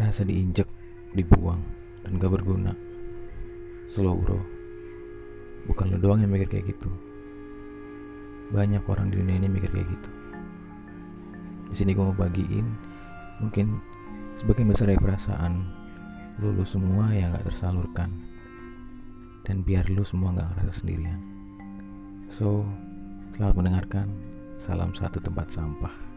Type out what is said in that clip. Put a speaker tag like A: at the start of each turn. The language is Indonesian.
A: Rasa diinjek, dibuang, dan gak berguna. Slow bro, bukan lo doang yang mikir kayak gitu. Banyak orang di dunia ini mikir kayak gitu. Di sini gue mau bagiin, mungkin sebagian besar dari perasaan lu, lu semua yang gak tersalurkan. Dan biar lu semua gak ngerasa sendirian. So, selamat mendengarkan. Salam satu tempat sampah.